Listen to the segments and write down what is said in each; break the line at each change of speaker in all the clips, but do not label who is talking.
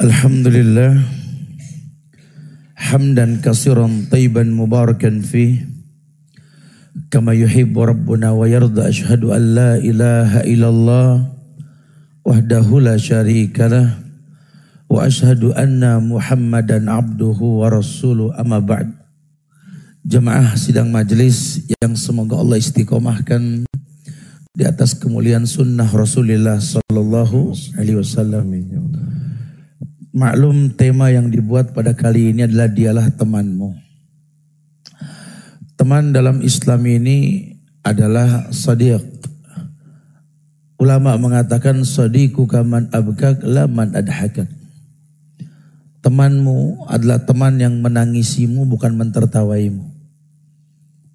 Alhamdulillah hamdan kasiran tayyiban mubarakan fi. Kama yuhibbu rabbuna wa yarda ashhadu an la ilaha illallah wahdahu la syarika lah wa anna muhammadan abduhu wa rasuluh amma ba'd. Jemaah sidang majlis yang semoga Allah istiqomahkan di atas kemuliaan sunnah Rasulullah sallallahu alaihi wasallam Maklum tema yang dibuat pada kali ini adalah dialah temanmu. Teman dalam Islam ini adalah sadiq. Ulama mengatakan sadiku kaman abkak laman adhakak. Temanmu adalah teman yang menangisimu bukan mentertawaimu.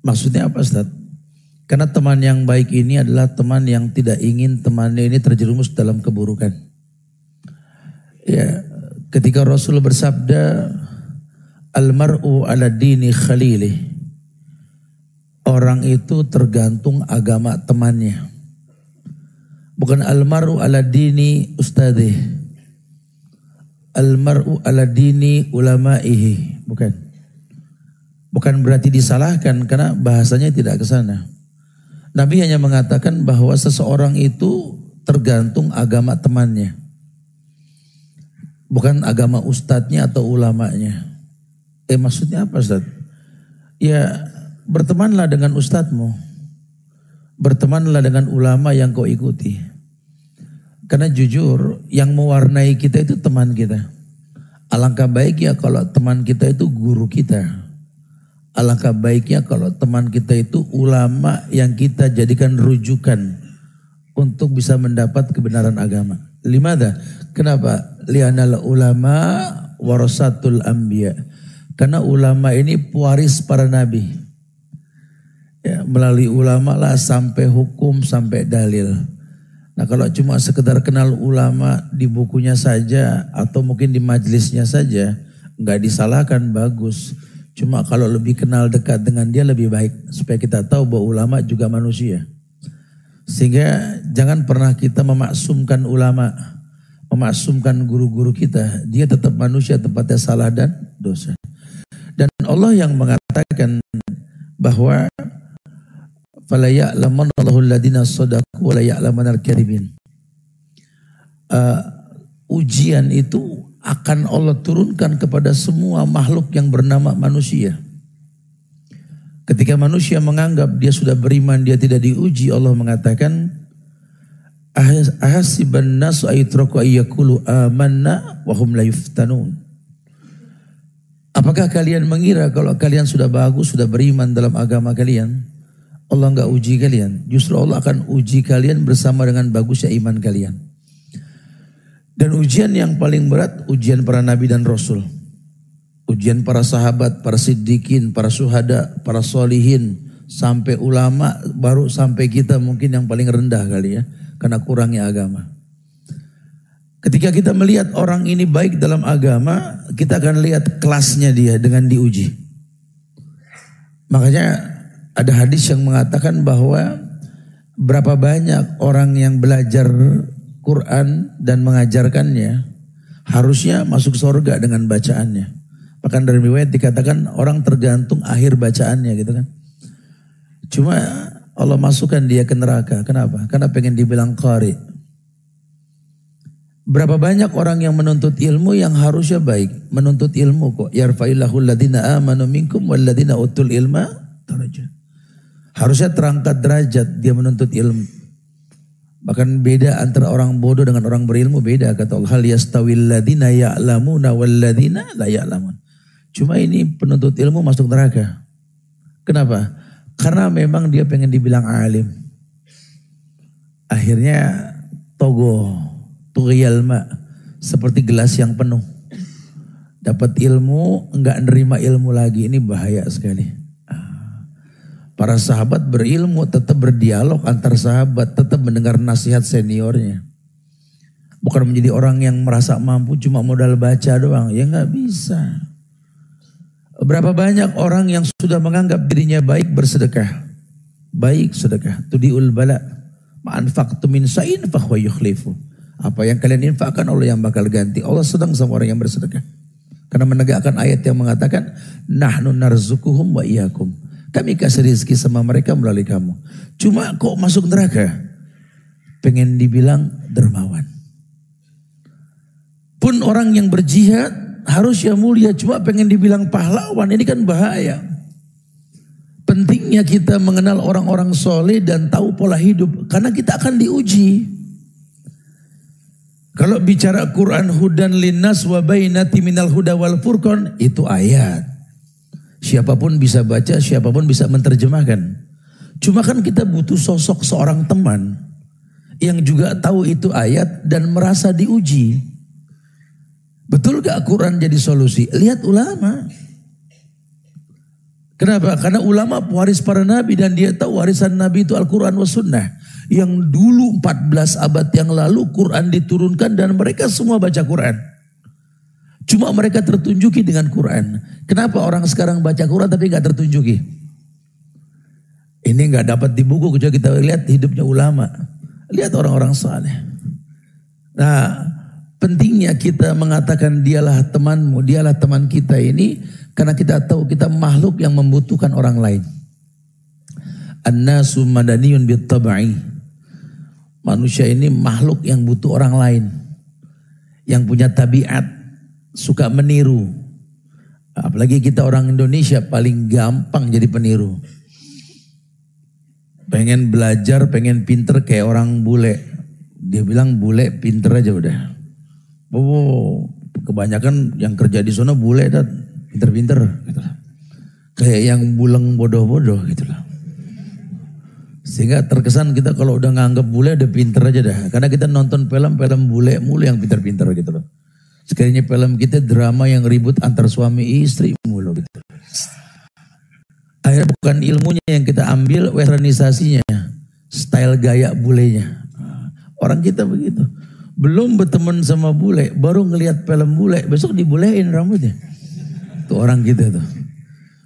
Maksudnya apa Ustaz? Karena teman yang baik ini adalah teman yang tidak ingin temannya ini terjerumus dalam keburukan. Ya, Ketika Rasul bersabda, Almar'u ala dini khalili. Orang itu tergantung agama temannya. Bukan almar'u ala dini ustadih. Almar'u ala dini ulama'ihi. Bukan. Bukan berarti disalahkan karena bahasanya tidak ke sana. Nabi hanya mengatakan bahwa seseorang itu tergantung agama temannya bukan agama ustadznya atau ulamanya. Eh maksudnya apa Ustaz? Ya bertemanlah dengan ustadzmu. Bertemanlah dengan ulama yang kau ikuti. Karena jujur yang mewarnai kita itu teman kita. Alangkah baiknya kalau teman kita itu guru kita. Alangkah baiknya kalau teman kita itu ulama yang kita jadikan rujukan untuk bisa mendapat kebenaran agama. Limada? Kenapa? lianal ulama warasatul anbiya. Karena ulama ini pewaris para nabi. Ya, melalui ulama lah sampai hukum sampai dalil. Nah kalau cuma sekedar kenal ulama di bukunya saja atau mungkin di majelisnya saja nggak disalahkan bagus. Cuma kalau lebih kenal dekat dengan dia lebih baik supaya kita tahu bahwa ulama juga manusia. Sehingga jangan pernah kita memaksumkan ulama memasumkan guru-guru kita, dia tetap manusia tempatnya salah dan dosa. Dan Allah yang mengatakan bahwa fala ya'laman Allahu alladziina shadaqu wa la ya'laman al-kadhibin. Uh, ujian itu akan Allah turunkan kepada semua makhluk yang bernama manusia. Ketika manusia menganggap dia sudah beriman, dia tidak diuji, Allah mengatakan ahasiban nasu ayyakulu amanna wa hum la yuftanun. Apakah kalian mengira kalau kalian sudah bagus, sudah beriman dalam agama kalian, Allah enggak uji kalian. Justru Allah akan uji kalian bersama dengan bagusnya iman kalian. Dan ujian yang paling berat, ujian para nabi dan rasul. Ujian para sahabat, para siddiqin, para suhada, para solihin, sampai ulama, baru sampai kita mungkin yang paling rendah kali ya karena kurangnya agama. Ketika kita melihat orang ini baik dalam agama, kita akan lihat kelasnya dia dengan diuji. Makanya ada hadis yang mengatakan bahwa berapa banyak orang yang belajar Quran dan mengajarkannya harusnya masuk surga dengan bacaannya. Bahkan dari riwayat dikatakan orang tergantung akhir bacaannya gitu kan. Cuma Allah masukkan dia ke neraka. Kenapa? Karena pengen dibilang qari. Berapa banyak orang yang menuntut ilmu yang harusnya baik. Menuntut ilmu kok. Yarfa'illahu alladhina amanu minkum walladhina utul ilma darajat. Harusnya terangkat derajat dia menuntut ilmu. Bahkan beda antara orang bodoh dengan orang berilmu beda kata Allah. Hal yastawil ladina ya'lamuna walladhina la ya'lamun. Cuma ini penuntut ilmu masuk neraka. Kenapa? Karena memang dia pengen dibilang alim. Akhirnya togo, tugiyalma, seperti gelas yang penuh. Dapat ilmu, enggak nerima ilmu lagi. Ini bahaya sekali. Para sahabat berilmu, tetap berdialog antar sahabat, tetap mendengar nasihat seniornya. Bukan menjadi orang yang merasa mampu cuma modal baca doang. Ya nggak bisa. Berapa banyak orang yang sudah menganggap dirinya baik bersedekah. Baik sedekah. Tudiul bala. Ma'anfaqtu min sa'in fahuwa yukhlifu. Apa yang kalian infakkan Allah yang bakal ganti. Allah sedang sama orang yang bersedekah. Karena menegakkan ayat yang mengatakan, Nahnu narzukuhum wa iyakum. Kami kasih rezeki sama mereka melalui kamu. Cuma kok masuk neraka? Pengen dibilang dermawan. Pun orang yang berjihad harus yang mulia. Cuma pengen dibilang pahlawan. Ini kan bahaya. Pentingnya kita mengenal orang-orang soleh dan tahu pola hidup. Karena kita akan diuji. Kalau bicara Quran hudan linnas wa bainati minal huda wal furqan itu ayat. Siapa pun bisa baca, siapa pun bisa menerjemahkan. Cuma kan kita butuh sosok seorang teman yang juga tahu itu ayat dan merasa diuji. Betul gak Quran jadi solusi? Lihat ulama. Kenapa? Karena ulama pewaris para nabi dan dia tahu warisan nabi itu Al-Quran wa sunnah. Yang dulu 14 abad yang lalu Quran diturunkan dan mereka semua baca Quran. Cuma mereka tertunjuki dengan Quran. Kenapa orang sekarang baca Quran tapi nggak tertunjuki? Ini nggak dapat di buku kecuali kita lihat hidupnya ulama. Lihat orang-orang saleh. Nah, pentingnya kita mengatakan dialah temanmu, dialah teman kita ini karena kita tahu kita makhluk yang membutuhkan orang lain. An-nasu madaniyun tabai. Manusia ini makhluk yang butuh orang lain. Yang punya tabiat suka meniru. Apalagi kita orang Indonesia paling gampang jadi peniru. Pengen belajar, pengen pinter kayak orang bule. Dia bilang bule pinter aja udah. Oh, kebanyakan yang kerja di sana bule dan pinter-pinter gitu Kayak yang buleng bodoh-bodoh gitu lah. Sehingga terkesan kita kalau udah nganggap bule udah pinter aja dah. Karena kita nonton film-film bule mulu yang pinter-pinter gitu loh. Sekalinya film kita drama yang ribut antar suami istri mulu gitu. Akhirnya bukan ilmunya yang kita ambil, westernisasinya. Style gaya bulenya. Orang kita begitu. Belum berteman sama bule, baru ngelihat film bule, besok dibulein rambutnya. Tuh orang kita tuh.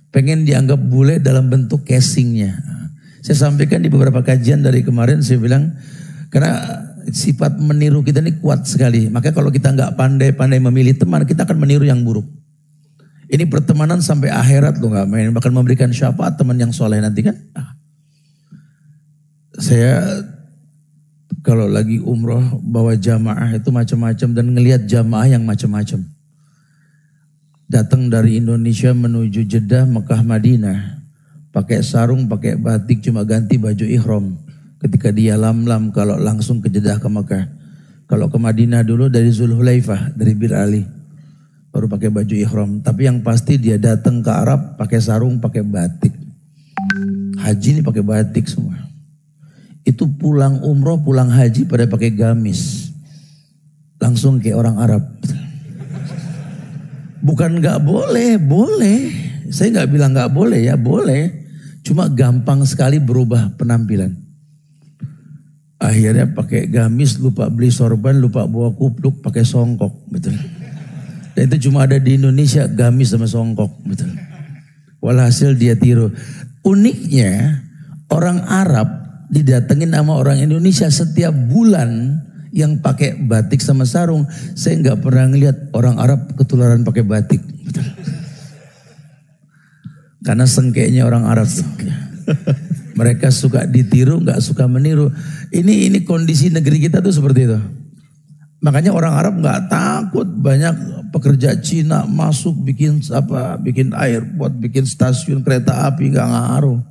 Pengen dianggap bule dalam bentuk casingnya. Saya sampaikan di beberapa kajian dari kemarin, saya bilang, karena sifat meniru kita ini kuat sekali. Maka kalau kita nggak pandai-pandai memilih teman, kita akan meniru yang buruk. Ini pertemanan sampai akhirat loh nggak main. Bahkan memberikan syafaat teman yang soleh nanti kan. Ah. Saya kalau lagi umroh bawa jamaah itu macam-macam dan ngelihat jamaah yang macam-macam. Datang dari Indonesia menuju Jeddah, Mekah, Madinah. Pakai sarung, pakai batik, cuma ganti baju ihram ketika dia lam-lam kalau langsung ke Jeddah ke Mekah. Kalau ke Madinah dulu dari Zulhulaifah, dari Bir Ali. Baru pakai baju ihram. Tapi yang pasti dia datang ke Arab pakai sarung, pakai batik. Haji ini pakai batik semua. Itu pulang umroh, pulang haji pada pakai gamis. Langsung kayak orang Arab. Bukan nggak boleh, boleh. Saya nggak bilang nggak boleh ya, boleh. Cuma gampang sekali berubah penampilan. Akhirnya pakai gamis, lupa beli sorban, lupa bawa kupluk, pakai songkok, betul. Dan itu cuma ada di Indonesia gamis sama songkok, betul. Walhasil dia tiru. Uniknya orang Arab didatengin sama orang Indonesia setiap bulan yang pakai batik sama sarung. Saya nggak pernah ngeliat orang Arab ketularan pakai batik. Betul. Karena sengkeknya orang Arab. Mereka suka ditiru, nggak suka meniru. Ini ini kondisi negeri kita tuh seperti itu. Makanya orang Arab nggak takut banyak pekerja Cina masuk bikin apa, bikin air, buat bikin stasiun kereta api nggak ngaruh.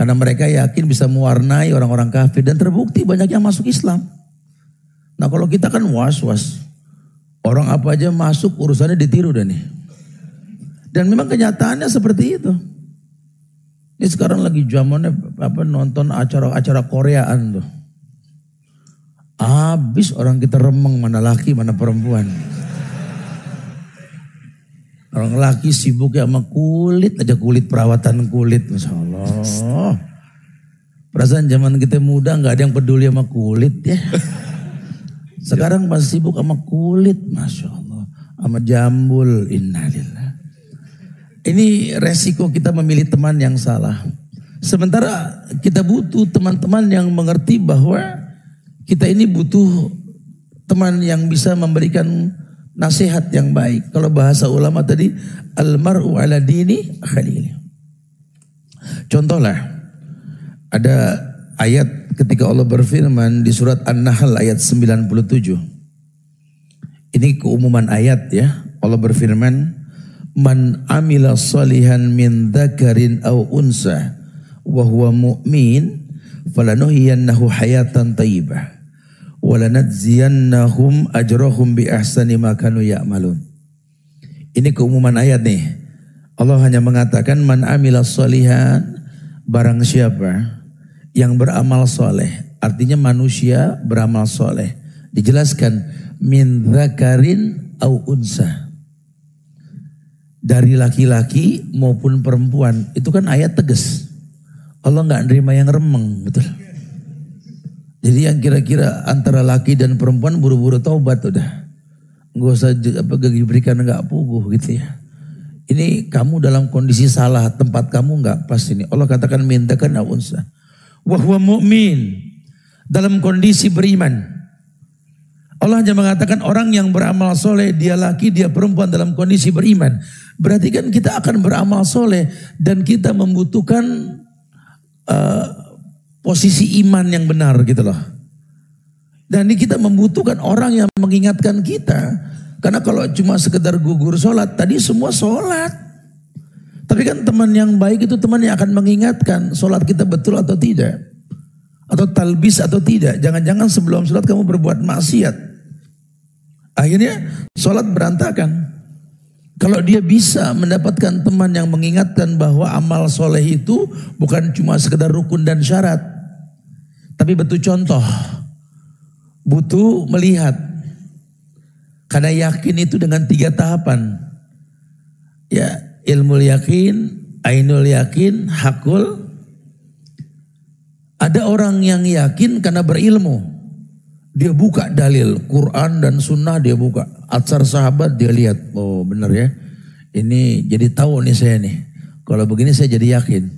Karena mereka yakin bisa mewarnai orang-orang kafir dan terbukti banyak yang masuk Islam. Nah kalau kita kan was-was. Orang apa aja masuk urusannya ditiru dan nih. Dan memang kenyataannya seperti itu. Ini sekarang lagi zamannya apa nonton acara-acara Koreaan tuh. Habis orang kita remeng mana laki mana perempuan. Orang laki sibuk ya sama kulit aja kulit perawatan kulit, masya Allah. Perasaan zaman kita muda nggak ada yang peduli sama kulit ya. Sekarang masih sibuk sama kulit, masya Allah, sama jambul, innalillah. Ini resiko kita memilih teman yang salah. Sementara kita butuh teman-teman yang mengerti bahwa kita ini butuh teman yang bisa memberikan nasihat yang baik. Kalau bahasa ulama tadi almaru ala dini khalil. Contohlah ada ayat ketika Allah berfirman di surat An-Nahl ayat 97. Ini keumuman ayat ya. Allah berfirman, "Man amila salihan min dzakarin aw unsa wa huwa mu'min falanuhiyannahu hayatan thayyibah." Walanadziyannahum ajrahum bi ahsani ma kanu ya'malun. Ini keumuman ayat nih. Allah hanya mengatakan man amila solihan barang siapa yang beramal soleh. Artinya manusia beramal soleh. Dijelaskan min zakarin au unsa. Dari laki-laki maupun perempuan. Itu kan ayat tegas. Allah nggak nerima yang remeng, betul. Jadi yang kira-kira antara laki dan perempuan buru-buru taubat udah. Gak usah apa diberikan nggak puguh gitu ya. Ini kamu dalam kondisi salah, tempat kamu nggak pas ini. Allah katakan mintakan unsa. Wahwa mu'min. Dalam kondisi beriman. Allah hanya mengatakan orang yang beramal soleh, dia laki, dia perempuan dalam kondisi beriman. Berarti kan kita akan beramal soleh dan kita membutuhkan uh, posisi iman yang benar gitu loh. Dan ini kita membutuhkan orang yang mengingatkan kita. Karena kalau cuma sekedar gugur sholat, tadi semua sholat. Tapi kan teman yang baik itu teman yang akan mengingatkan sholat kita betul atau tidak. Atau talbis atau tidak. Jangan-jangan sebelum sholat kamu berbuat maksiat. Akhirnya sholat berantakan. Kalau dia bisa mendapatkan teman yang mengingatkan bahwa amal soleh itu bukan cuma sekedar rukun dan syarat. Tapi butuh contoh. Butuh melihat. Karena yakin itu dengan tiga tahapan. Ya, ilmu yakin, ainul yakin, hakul. Ada orang yang yakin karena berilmu. Dia buka dalil Quran dan Sunnah dia buka. Atsar sahabat dia lihat, oh benar ya. Ini jadi tahu nih saya nih. Kalau begini saya jadi yakin.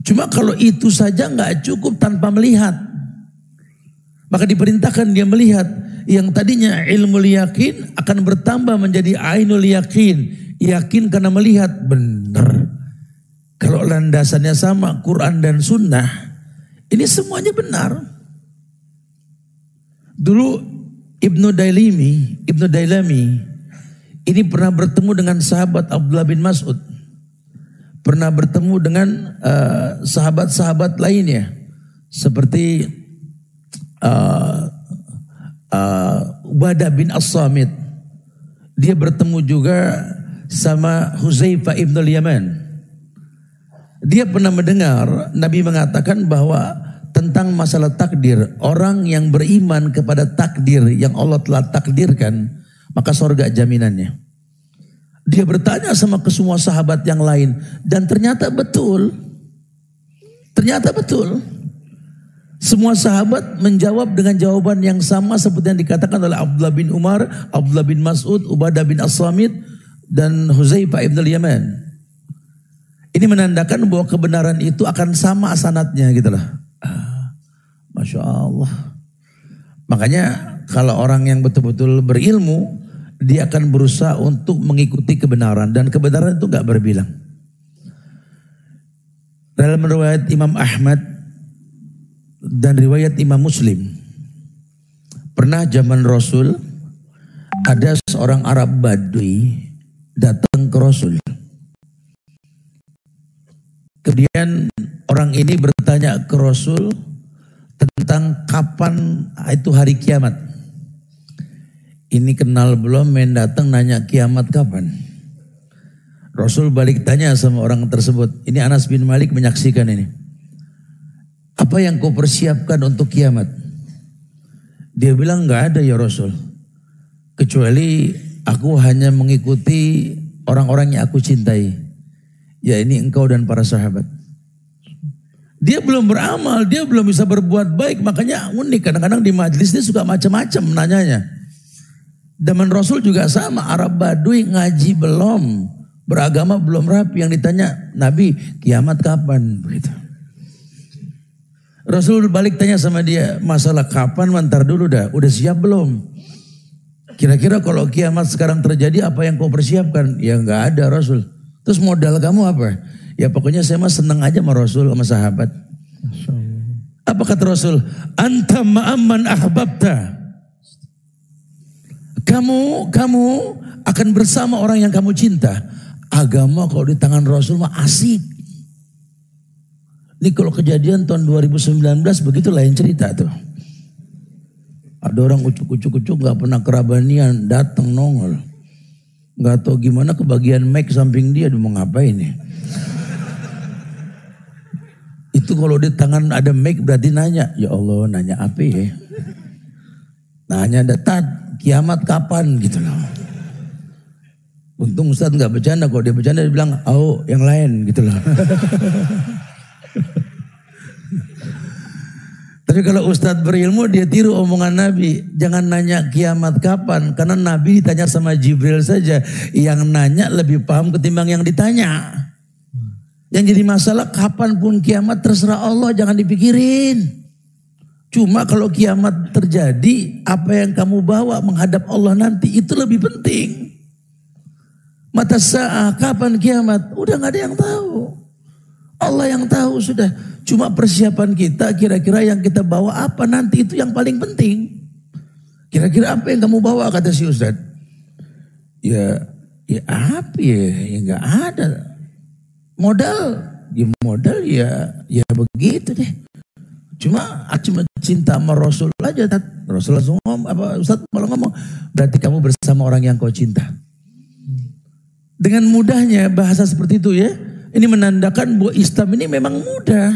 Cuma kalau itu saja nggak cukup tanpa melihat. Maka diperintahkan dia melihat yang tadinya ilmu yakin akan bertambah menjadi ainul yakin. Yakin karena melihat benar. Kalau landasannya sama Quran dan Sunnah, ini semuanya benar. Dulu Ibnu Dailimi, Ibnu Dailami, ini pernah bertemu dengan sahabat Abdullah bin Mas'ud. Pernah bertemu dengan uh, sahabat-sahabat lainnya. Seperti uh, uh, Ubadah bin As-Samit. Dia bertemu juga sama Huzaifah ibn al-Yaman. Dia pernah mendengar Nabi mengatakan bahwa tentang masalah takdir. Orang yang beriman kepada takdir yang Allah telah takdirkan. Maka sorga jaminannya. Dia bertanya sama ke semua sahabat yang lain. Dan ternyata betul. Ternyata betul. Semua sahabat menjawab dengan jawaban yang sama seperti yang dikatakan oleh Abdullah bin Umar, Abdullah bin Mas'ud, Ubadah bin As-Samit, dan Huzaifah ibn al-Yaman. Ini menandakan bahwa kebenaran itu akan sama asanatnya gitu loh. Masya Allah. Makanya kalau orang yang betul-betul berilmu, dia akan berusaha untuk mengikuti kebenaran. Dan kebenaran itu gak berbilang. Dalam riwayat Imam Ahmad dan riwayat Imam Muslim. Pernah zaman Rasul ada seorang Arab Badui datang ke Rasul. Kemudian orang ini bertanya ke Rasul tentang kapan itu hari kiamat. Ini kenal belum main datang nanya kiamat kapan. Rasul balik tanya sama orang tersebut. Ini Anas bin Malik menyaksikan ini. Apa yang kau persiapkan untuk kiamat? Dia bilang nggak ada ya Rasul. Kecuali aku hanya mengikuti orang-orang yang aku cintai. Ya ini engkau dan para sahabat. Dia belum beramal, dia belum bisa berbuat baik. Makanya unik kadang-kadang di majelis dia suka macam-macam nanyanya. Zaman Rasul juga sama, Arab Badui ngaji belum, beragama belum rapi. Yang ditanya, Nabi kiamat kapan? Begitu. Rasul balik tanya sama dia, masalah kapan mantar dulu dah, udah siap belum? Kira-kira kalau kiamat sekarang terjadi apa yang kau persiapkan? Ya nggak ada Rasul. Terus modal kamu apa? Ya pokoknya saya mah seneng aja sama Rasul sama sahabat. Apa kata Rasul? Anta ma'amman ahbabta. Kamu kamu akan bersama orang yang kamu cinta. Agama kalau di tangan Rasul mah asik. Ini kalau kejadian tahun 2019 begitu lain cerita tuh. Ada orang ucuk-ucuk-ucuk gak pernah kerabanian datang nongol. Gak tahu gimana kebagian mic samping dia, dia mau ngapain ya. Itu kalau di tangan ada mic berarti nanya, ya Allah nanya apa ya. Nanya datat, kiamat kapan gitu loh. Untung Ustadz nggak bercanda, kalau dia bercanda dia bilang, oh yang lain gitu loh. Tapi kalau Ustadz berilmu dia tiru omongan Nabi. Jangan nanya kiamat kapan. Karena Nabi ditanya sama Jibril saja. Yang nanya lebih paham ketimbang yang ditanya. Yang jadi masalah kapan pun kiamat terserah Allah jangan dipikirin. Cuma kalau kiamat terjadi apa yang kamu bawa menghadap Allah nanti itu lebih penting. Mata saat kapan kiamat udah gak ada yang tahu. Allah yang tahu sudah. Cuma persiapan kita kira-kira yang kita bawa apa nanti itu yang paling penting. Kira-kira apa yang kamu bawa kata si Ustaz? Ya, ya apa ya? Ya nggak ada. Modal, ya modal ya, ya begitu deh. Cuma cuma cinta sama Rasul aja. Tat. Rasul langsung ngomong, apa Ustaz malah ngomong, berarti kamu bersama orang yang kau cinta. Dengan mudahnya bahasa seperti itu ya, ini menandakan bahwa Islam ini memang mudah.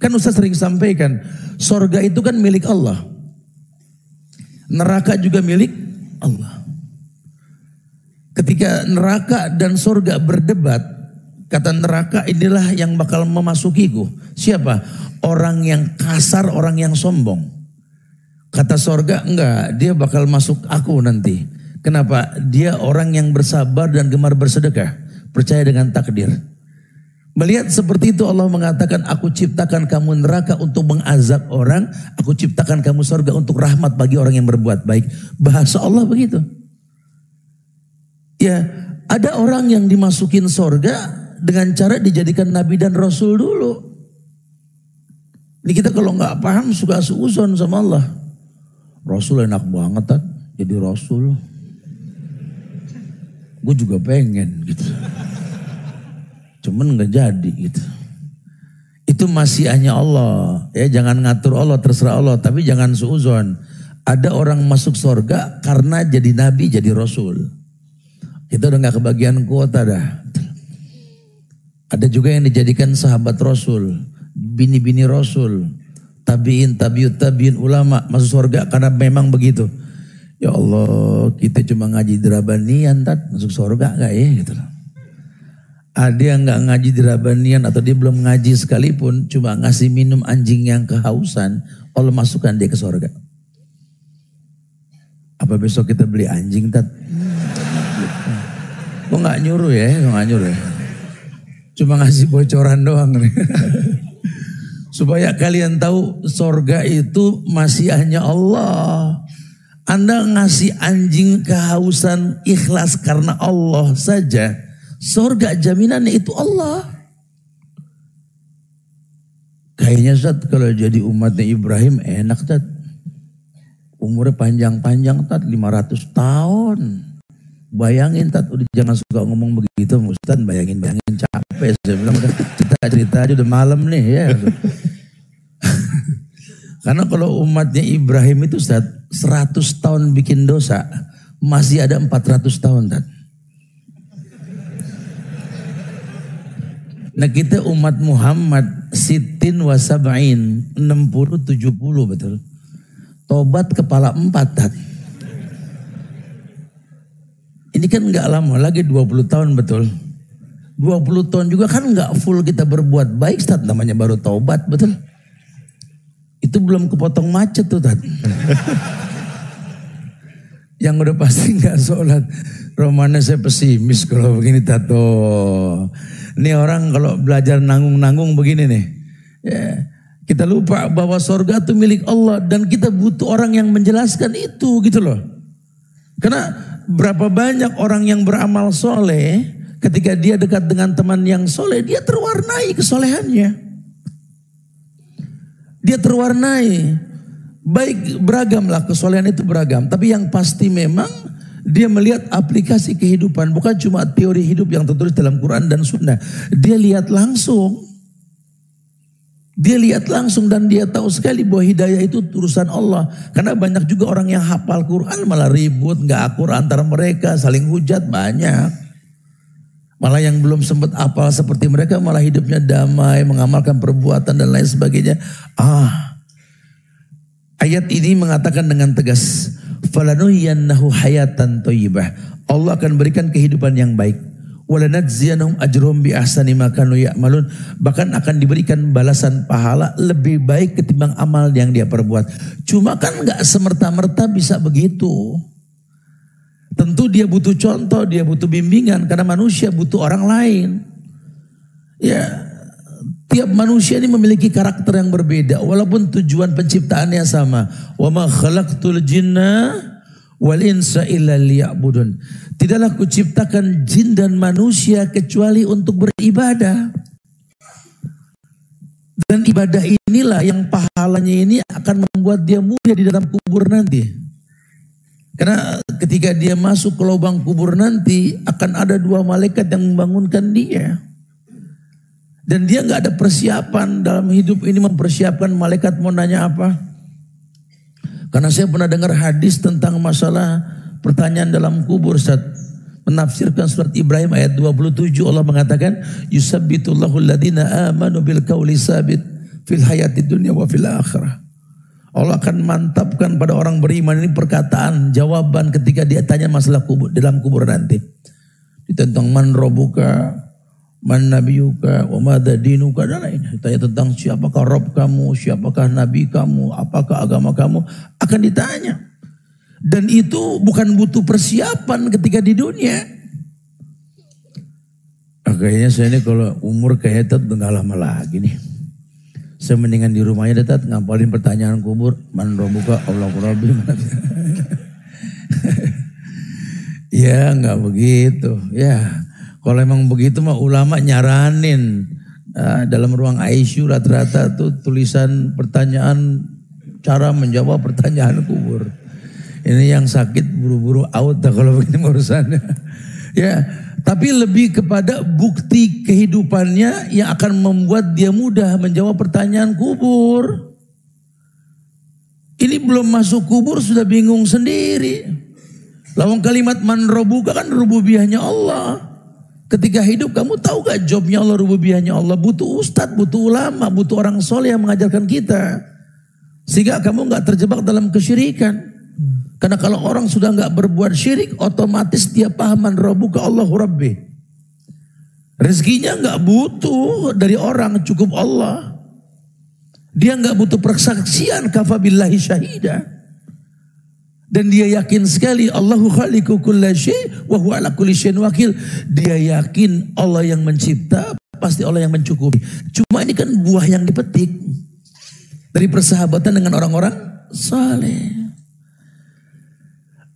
Kan Ustaz sering sampaikan, sorga itu kan milik Allah. Neraka juga milik Allah. Ketika neraka dan sorga berdebat, kata neraka inilah yang bakal memasukiku. Siapa? Orang yang kasar, orang yang sombong. Kata sorga, enggak, dia bakal masuk aku nanti. Kenapa? Dia orang yang bersabar dan gemar bersedekah. Percaya dengan takdir. Melihat seperti itu Allah mengatakan aku ciptakan kamu neraka untuk mengazab orang. Aku ciptakan kamu surga untuk rahmat bagi orang yang berbuat baik. Bahasa Allah begitu. Ya ada orang yang dimasukin surga dengan cara dijadikan nabi dan rasul dulu. Ini kita kalau nggak paham suka suuzon sama Allah. Rasul enak banget kan jadi rasul. Gue juga pengen gitu. Cuman nggak jadi gitu. Itu masih hanya Allah. Ya jangan ngatur Allah, terserah Allah. Tapi jangan suuzon. Ada orang masuk surga karena jadi nabi, jadi rasul. Kita udah nggak kebagian kuota dah. Ada juga yang dijadikan sahabat rasul, bini-bini rasul, tabiin, tabiut, tabiin ulama masuk surga karena memang begitu. Ya Allah, kita cuma ngaji derabanian, tat masuk surga gak ya gitu. Ada yang nggak ngaji di Rabanian atau dia belum ngaji sekalipun, cuma ngasih minum anjing yang kehausan, Allah masukkan dia ke sorga. Apa besok kita beli anjing, Tat? Kok nggak nyuruh ya? Kok nggak nyuruh ya? Cuma ngasih bocoran doang nih. Supaya kalian tahu sorga itu masih hanya Allah. Anda ngasih anjing kehausan ikhlas karena Allah saja Surga jaminannya itu Allah. Kayaknya Zat kalau jadi umatnya Ibrahim enak Zat. Umurnya panjang-panjang Tat 500 tahun. Bayangin Tat udah jangan suka ngomong begitu Ustaz bayangin-bayangin capek. Saya bilang udah cerita-cerita aja udah malam nih ya. Karena kalau umatnya Ibrahim itu Tat 100 tahun bikin dosa masih ada 400 tahun Tat. Nah kita umat Muhammad sitin wasabain 60 70 betul. Tobat kepala empat tat. Ini kan nggak lama lagi 20 tahun betul. 20 tahun juga kan nggak full kita berbuat baik tat namanya baru tobat betul. Itu belum kepotong macet tuh tat. Yang udah pasti nggak sholat. Romanya saya pesimis kalau begini tato. Ini orang kalau belajar nanggung-nanggung begini nih. Ya, kita lupa bahwa sorga itu milik Allah dan kita butuh orang yang menjelaskan itu gitu loh. Karena berapa banyak orang yang beramal soleh, ketika dia dekat dengan teman yang soleh, dia terwarnai kesolehannya. Dia terwarnai. Baik beragamlah kesolehan itu beragam. Tapi yang pasti memang dia melihat aplikasi kehidupan. Bukan cuma teori hidup yang tertulis dalam Quran dan Sunnah. Dia lihat langsung. Dia lihat langsung dan dia tahu sekali bahwa hidayah itu urusan Allah. Karena banyak juga orang yang hafal Quran malah ribut, nggak akur antara mereka, saling hujat banyak. Malah yang belum sempat hafal seperti mereka malah hidupnya damai, mengamalkan perbuatan dan lain sebagainya. Ah, ayat ini mengatakan dengan tegas, falanuhiyannahu hayatan. Allah akan berikan kehidupan yang baik ajrum bi ahsani ya'malun. Bahkan akan diberikan balasan pahala lebih baik ketimbang amal yang dia perbuat. Cuma kan nggak semerta-merta bisa begitu. Tentu dia butuh contoh dia butuh bimbingan karena manusia butuh orang lain. Ya tiap manusia ini memiliki karakter yang berbeda walaupun tujuan penciptaannya sama. Wa ma khalaqtul jinna wal insa illa liya'budun. Tidaklah kuciptakan jin dan manusia kecuali untuk beribadah. Dan ibadah inilah yang pahalanya ini akan membuat dia mulia di dalam kubur nanti. Karena ketika dia masuk ke lubang kubur nanti akan ada dua malaikat yang membangunkan dia. Dan dia nggak ada persiapan dalam hidup ini mempersiapkan malaikat mau nanya apa. Karena saya pernah dengar hadis tentang masalah pertanyaan dalam kubur saat menafsirkan surat Ibrahim ayat 27 Allah mengatakan yusabbitullahu alladhina amanu bil qawli sabit fil hayati dunya wa fil akhirah. Allah akan mantapkan pada orang beriman ini perkataan jawaban ketika dia tanya masalah kubur dalam kubur nanti. Tentang man robuka, Man nabiyuka wa madha dinuka dan lain. Ditanya tentang siapakah Rob kamu, siapakah Nabi kamu, apakah agama kamu. Akan ditanya. Dan itu bukan butuh persiapan ketika di dunia. Ah, kayaknya saya ini kalau umur kayak Tet nggak lama lagi nih. Saya mendingan di rumahnya Tet ngapalin pertanyaan kubur. Man robuka Allah rabbi. ya nggak begitu. Ya kalau emang begitu mah ulama nyaranin uh, dalam ruang ICU rata-rata tuh tulisan pertanyaan cara menjawab pertanyaan kubur. Ini yang sakit buru-buru out dah kalau begini urusannya. ya, tapi lebih kepada bukti kehidupannya yang akan membuat dia mudah menjawab pertanyaan kubur. Ini belum masuk kubur sudah bingung sendiri. Lawang kalimat man robuka kan rububiyahnya Allah. Ketika hidup kamu tahu gak jobnya Allah, rububiyahnya Allah. Butuh ustadz, butuh ulama, butuh orang soleh yang mengajarkan kita. Sehingga kamu gak terjebak dalam kesyirikan. Karena kalau orang sudah gak berbuat syirik, otomatis dia pahaman robu ke Allah Rabbi. Rezekinya gak butuh dari orang, cukup Allah. Dia gak butuh persaksian kafabillahi syahidah. Dan dia yakin sekali Allahu khaliqu kulla wa huwa ala kulli wakil. Dia yakin Allah yang mencipta, pasti Allah yang mencukupi. Cuma ini kan buah yang dipetik dari persahabatan dengan orang-orang saleh.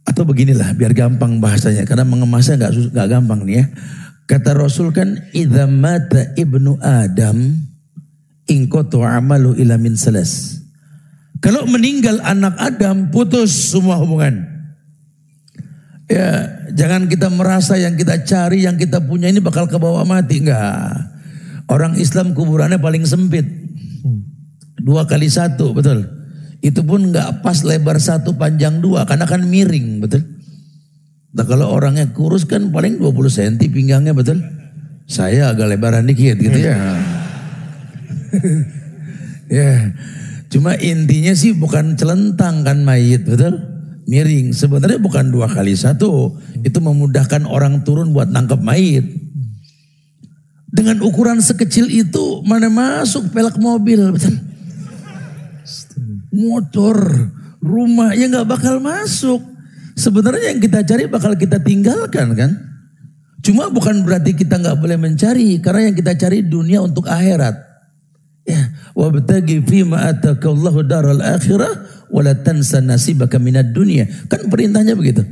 Atau beginilah biar gampang bahasanya karena mengemasnya nggak nggak gampang nih ya. Kata Rasul kan idza mata ibnu Adam ingkotu amalu ila min salas. Kalau meninggal anak Adam putus semua hubungan. Ya, jangan kita merasa yang kita cari, yang kita punya ini bakal ke bawah mati. Enggak. Orang Islam kuburannya paling sempit. Dua kali satu, betul. Itu pun enggak pas lebar satu panjang dua, karena kan miring, betul. Nah kalau orangnya kurus kan paling 20 cm pinggangnya, betul. Saya agak lebaran dikit gitu ya. ya. Cuma intinya sih bukan celentang kan mayit, betul? Miring. Sebenarnya bukan dua kali satu. Itu memudahkan orang turun buat nangkep mayit. Dengan ukuran sekecil itu mana masuk pelak mobil, betul? Motor, rumah, ya nggak bakal masuk. Sebenarnya yang kita cari bakal kita tinggalkan kan? Cuma bukan berarti kita nggak boleh mencari, karena yang kita cari dunia untuk akhirat. Wabtagi fima atakallahu daral akhirah wala tansa nasibaka minad dunya. Kan perintahnya begitu.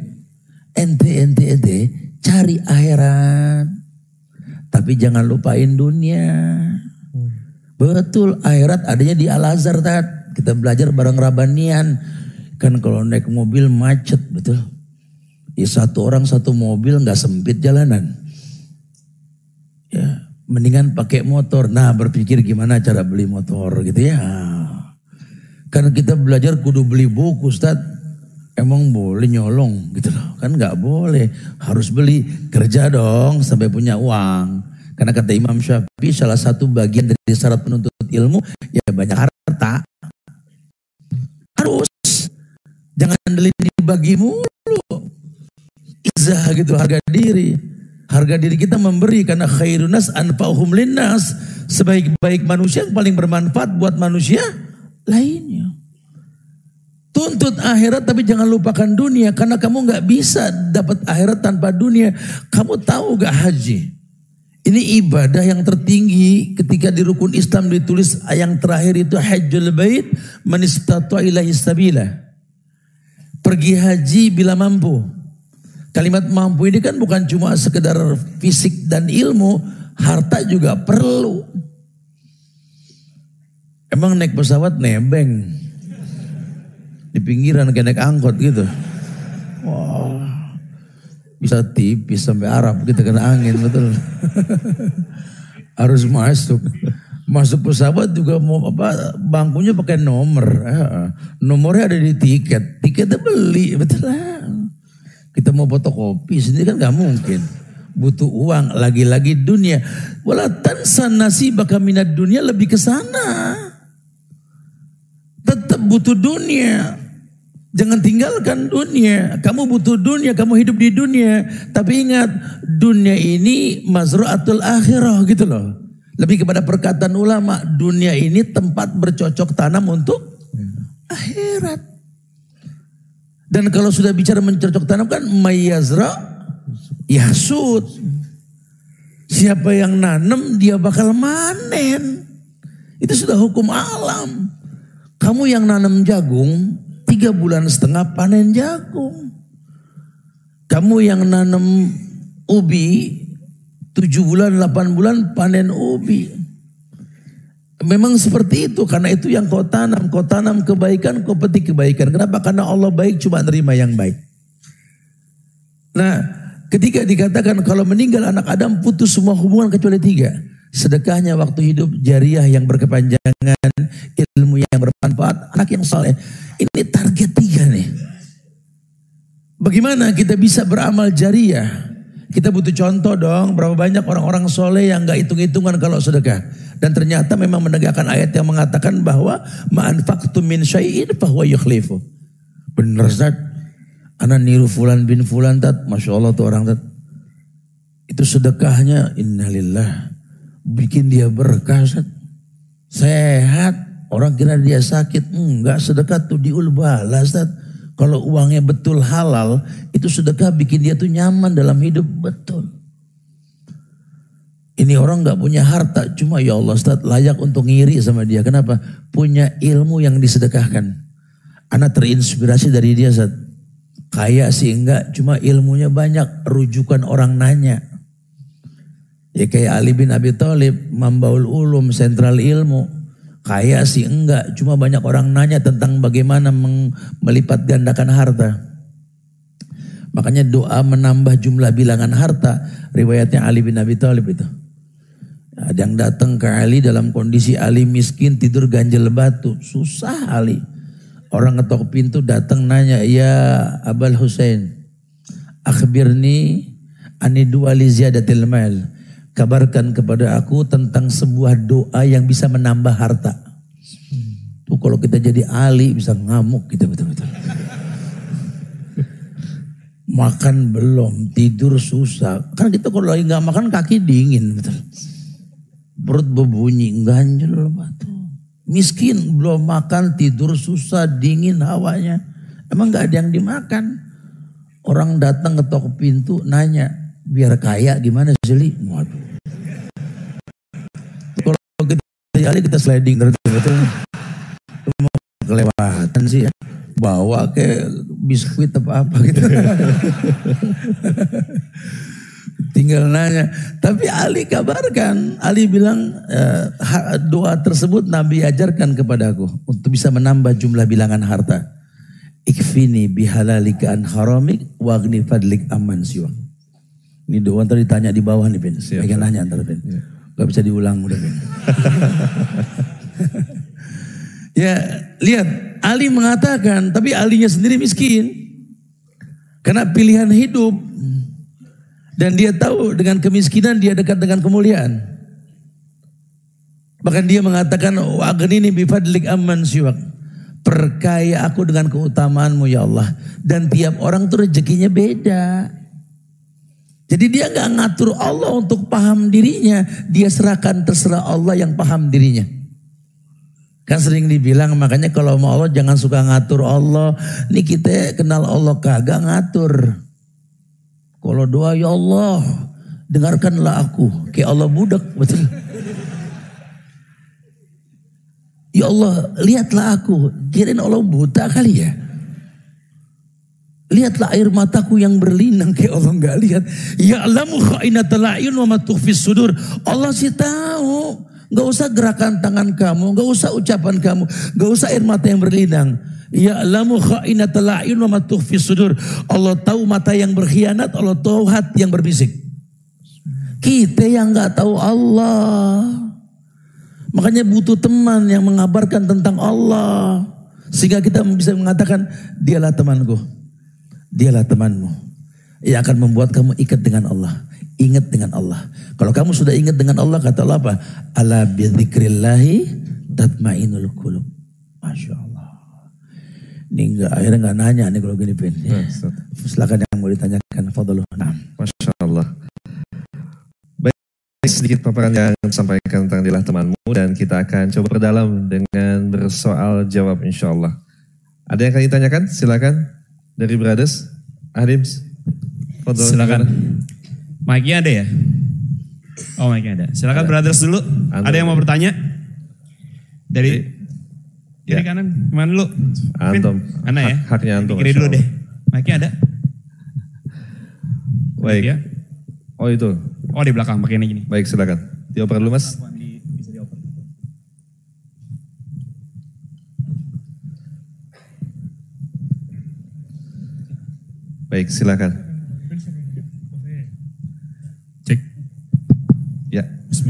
ente ente ente cari akhirat. Tapi jangan lupain dunia. Betul akhirat adanya di Al Azhar tat. Kita belajar bareng Rabanian. Kan kalau naik mobil macet betul. Ya satu orang satu mobil nggak sempit jalanan. Ya mendingan pakai motor. Nah berpikir gimana cara beli motor gitu ya. Karena kita belajar kudu beli buku Ustaz. Emang boleh nyolong gitu loh. Kan nggak boleh. Harus beli kerja dong sampai punya uang. Karena kata Imam Syafi'i salah satu bagian dari syarat penuntut ilmu ya banyak harta. Harus. Jangan dibagi mulu. Izah gitu harga diri. Harga diri kita memberi karena khairunas anfa'uhum linnas. Sebaik-baik manusia yang paling bermanfaat buat manusia lainnya. Tuntut akhirat tapi jangan lupakan dunia karena kamu nggak bisa dapat akhirat tanpa dunia. Kamu tahu gak haji? Ini ibadah yang tertinggi ketika di rukun Islam ditulis yang terakhir itu hajjul bait manistatu ilahi sabila. Pergi haji bila mampu. Kalimat mampu ini kan bukan cuma sekedar fisik dan ilmu, harta juga perlu. Emang naik pesawat nebeng di pinggiran kayak naik angkot gitu. Wah, bisa tipis sampai Arab kita kena angin betul. Harus masuk. Masuk pesawat juga mau apa bangkunya pakai nomor. Nomornya ada di tiket. Tiketnya beli betul lah. Kita mau fotokopi sendiri kan nggak mungkin. Butuh uang lagi-lagi dunia. Wala tansa nasibaka minat dunia lebih ke sana. Tetap butuh dunia. Jangan tinggalkan dunia. Kamu butuh dunia, kamu hidup di dunia. Tapi ingat, dunia ini mazru'atul akhirah gitu loh. Lebih kepada perkataan ulama, dunia ini tempat bercocok tanam untuk akhirat. Dan kalau sudah bicara mencocok tanam kan mayazra yasud. Siapa yang nanam dia bakal manen. Itu sudah hukum alam. Kamu yang nanam jagung, tiga bulan setengah panen jagung. Kamu yang nanam ubi, tujuh bulan, delapan bulan panen ubi. Memang seperti itu, karena itu yang kau tanam. Kau tanam kebaikan, kau petik kebaikan. Kenapa? Karena Allah baik cuma nerima yang baik. Nah, ketika dikatakan kalau meninggal anak Adam putus semua hubungan kecuali tiga. Sedekahnya waktu hidup, jariah yang berkepanjangan, ilmu yang bermanfaat, anak yang saleh. Ini target tiga nih. Bagaimana kita bisa beramal jariah? Kita butuh contoh dong, berapa banyak orang-orang soleh yang gak hitung-hitungan kalau sedekah. Dan ternyata memang menegakkan ayat yang mengatakan bahwa ma'anfaqtum min syai'in fahuwa yukhlifu. Bener Zat. Anak niru fulan bin fulan tat. Masya Allah tuh orang tat. Itu sedekahnya innalillah. Bikin dia berkah Zat. Sehat. Orang kira dia sakit, enggak sedekah tuh diul balas. Kalau uangnya betul halal, itu sedekah bikin dia tuh nyaman dalam hidup betul. Ini orang nggak punya harta, cuma ya Allah Ustaz layak untuk ngiri sama dia. Kenapa? Punya ilmu yang disedekahkan. Anak terinspirasi dari dia Ustaz. Kaya sih enggak, cuma ilmunya banyak, rujukan orang nanya. Ya kayak Ali bin Abi Thalib, Mambaul Ulum, sentral ilmu. Kaya sih enggak, cuma banyak orang nanya tentang bagaimana melipat gandakan harta. Makanya doa menambah jumlah bilangan harta, riwayatnya Ali bin Abi Thalib itu. Ada yang datang ke Ali dalam kondisi Ali miskin tidur ganjel batu, susah Ali. Orang ngetok pintu datang nanya, ya Abul Hussein, akhbirni ani li ziyadatil mal kabarkan kepada aku tentang sebuah doa yang bisa menambah harta. Tuh kalau kita jadi ahli bisa ngamuk kita betul-betul. makan belum, tidur susah. Karena kita kalau lagi nggak makan kaki dingin betul. Perut berbunyi, ganjel batu. Miskin belum makan, tidur susah, dingin hawanya. Emang nggak ada yang dimakan. Orang datang ketok pintu nanya, biar kaya gimana sih? Waduh. Kalau kita kali kita sliding betul kelewatan sih ya. bawa ke biskuit apa apa gitu. Tinggal nanya. Tapi Ali kabarkan, Ali bilang eh, doa tersebut Nabi ajarkan kepadaku untuk bisa menambah jumlah bilangan harta. Ikfini bihalalika an haramik wagni fadlik aman siwak. Ini doa tadi ditanya di bawah nih Ben. Siap, Pengen nanya antara Ben. Ya. Gak bisa diulang udah Ben. ya lihat Ali mengatakan tapi Alinya sendiri miskin. Karena pilihan hidup dan dia tahu dengan kemiskinan dia dekat dengan kemuliaan. Bahkan dia mengatakan, ini bifadlik amman siwak. Perkaya aku dengan keutamaanmu ya Allah. Dan tiap orang tuh rezekinya beda. Jadi dia nggak ngatur Allah untuk paham dirinya. Dia serahkan terserah Allah yang paham dirinya. Kan sering dibilang makanya kalau mau Allah jangan suka ngatur Allah. Ini kita kenal Allah kagak ngatur. Kalau doa ya Allah, dengarkanlah aku. Kayak Allah budak, betul. Ya Allah, lihatlah aku. Kirain Allah buta kali ya. Lihatlah air mataku yang berlinang kayak Allah nggak lihat. Ya alamu khainatal ayun wa matukhfis sudur. Allah sih tahu. Gak usah gerakan tangan kamu, gak usah ucapan kamu, gak usah air mata yang berlinang. Ya'lamu kha'inatal a'yun wa ma sudur. Allah tahu mata yang berkhianat, Allah tahu hati yang berbisik. Kita yang nggak tahu Allah. Makanya butuh teman yang mengabarkan tentang Allah. Sehingga kita bisa mengatakan, dialah temanku. Dialah temanmu. Yang akan membuat kamu ikat dengan Allah. Ingat dengan Allah. Kalau kamu sudah ingat dengan Allah, kata Allah apa? Ala bidzikrillahi tatmainul qulub. Masya Allah. Ini enggak, akhirnya enggak nanya nih kalau gini Pin. Ya. Silakan yang mau ditanyakan. Fadluh. Nah.
Masya Allah. Baik, sedikit paparan yang sampaikan tentang dilah temanmu dan kita akan coba berdalam dengan bersoal jawab insya Allah. Ada yang akan ditanyakan? Silakan dari Brothers. Adims.
Fadluh. Silakan. Mic-nya ada ya? Oh mic-nya ada. Silakan ada. Brothers dulu. Antum. Ada yang mau bertanya? Dari Kiri ya. kanan, ke mana dulu?
Antum.
Mana ya?
haknya antum.
Kiri dulu deh. Mic-nya ada?
Baik. Ya. Oh itu.
Oh di belakang pakai ini gini.
Baik silakan. Dioper dulu mas. Baik silakan.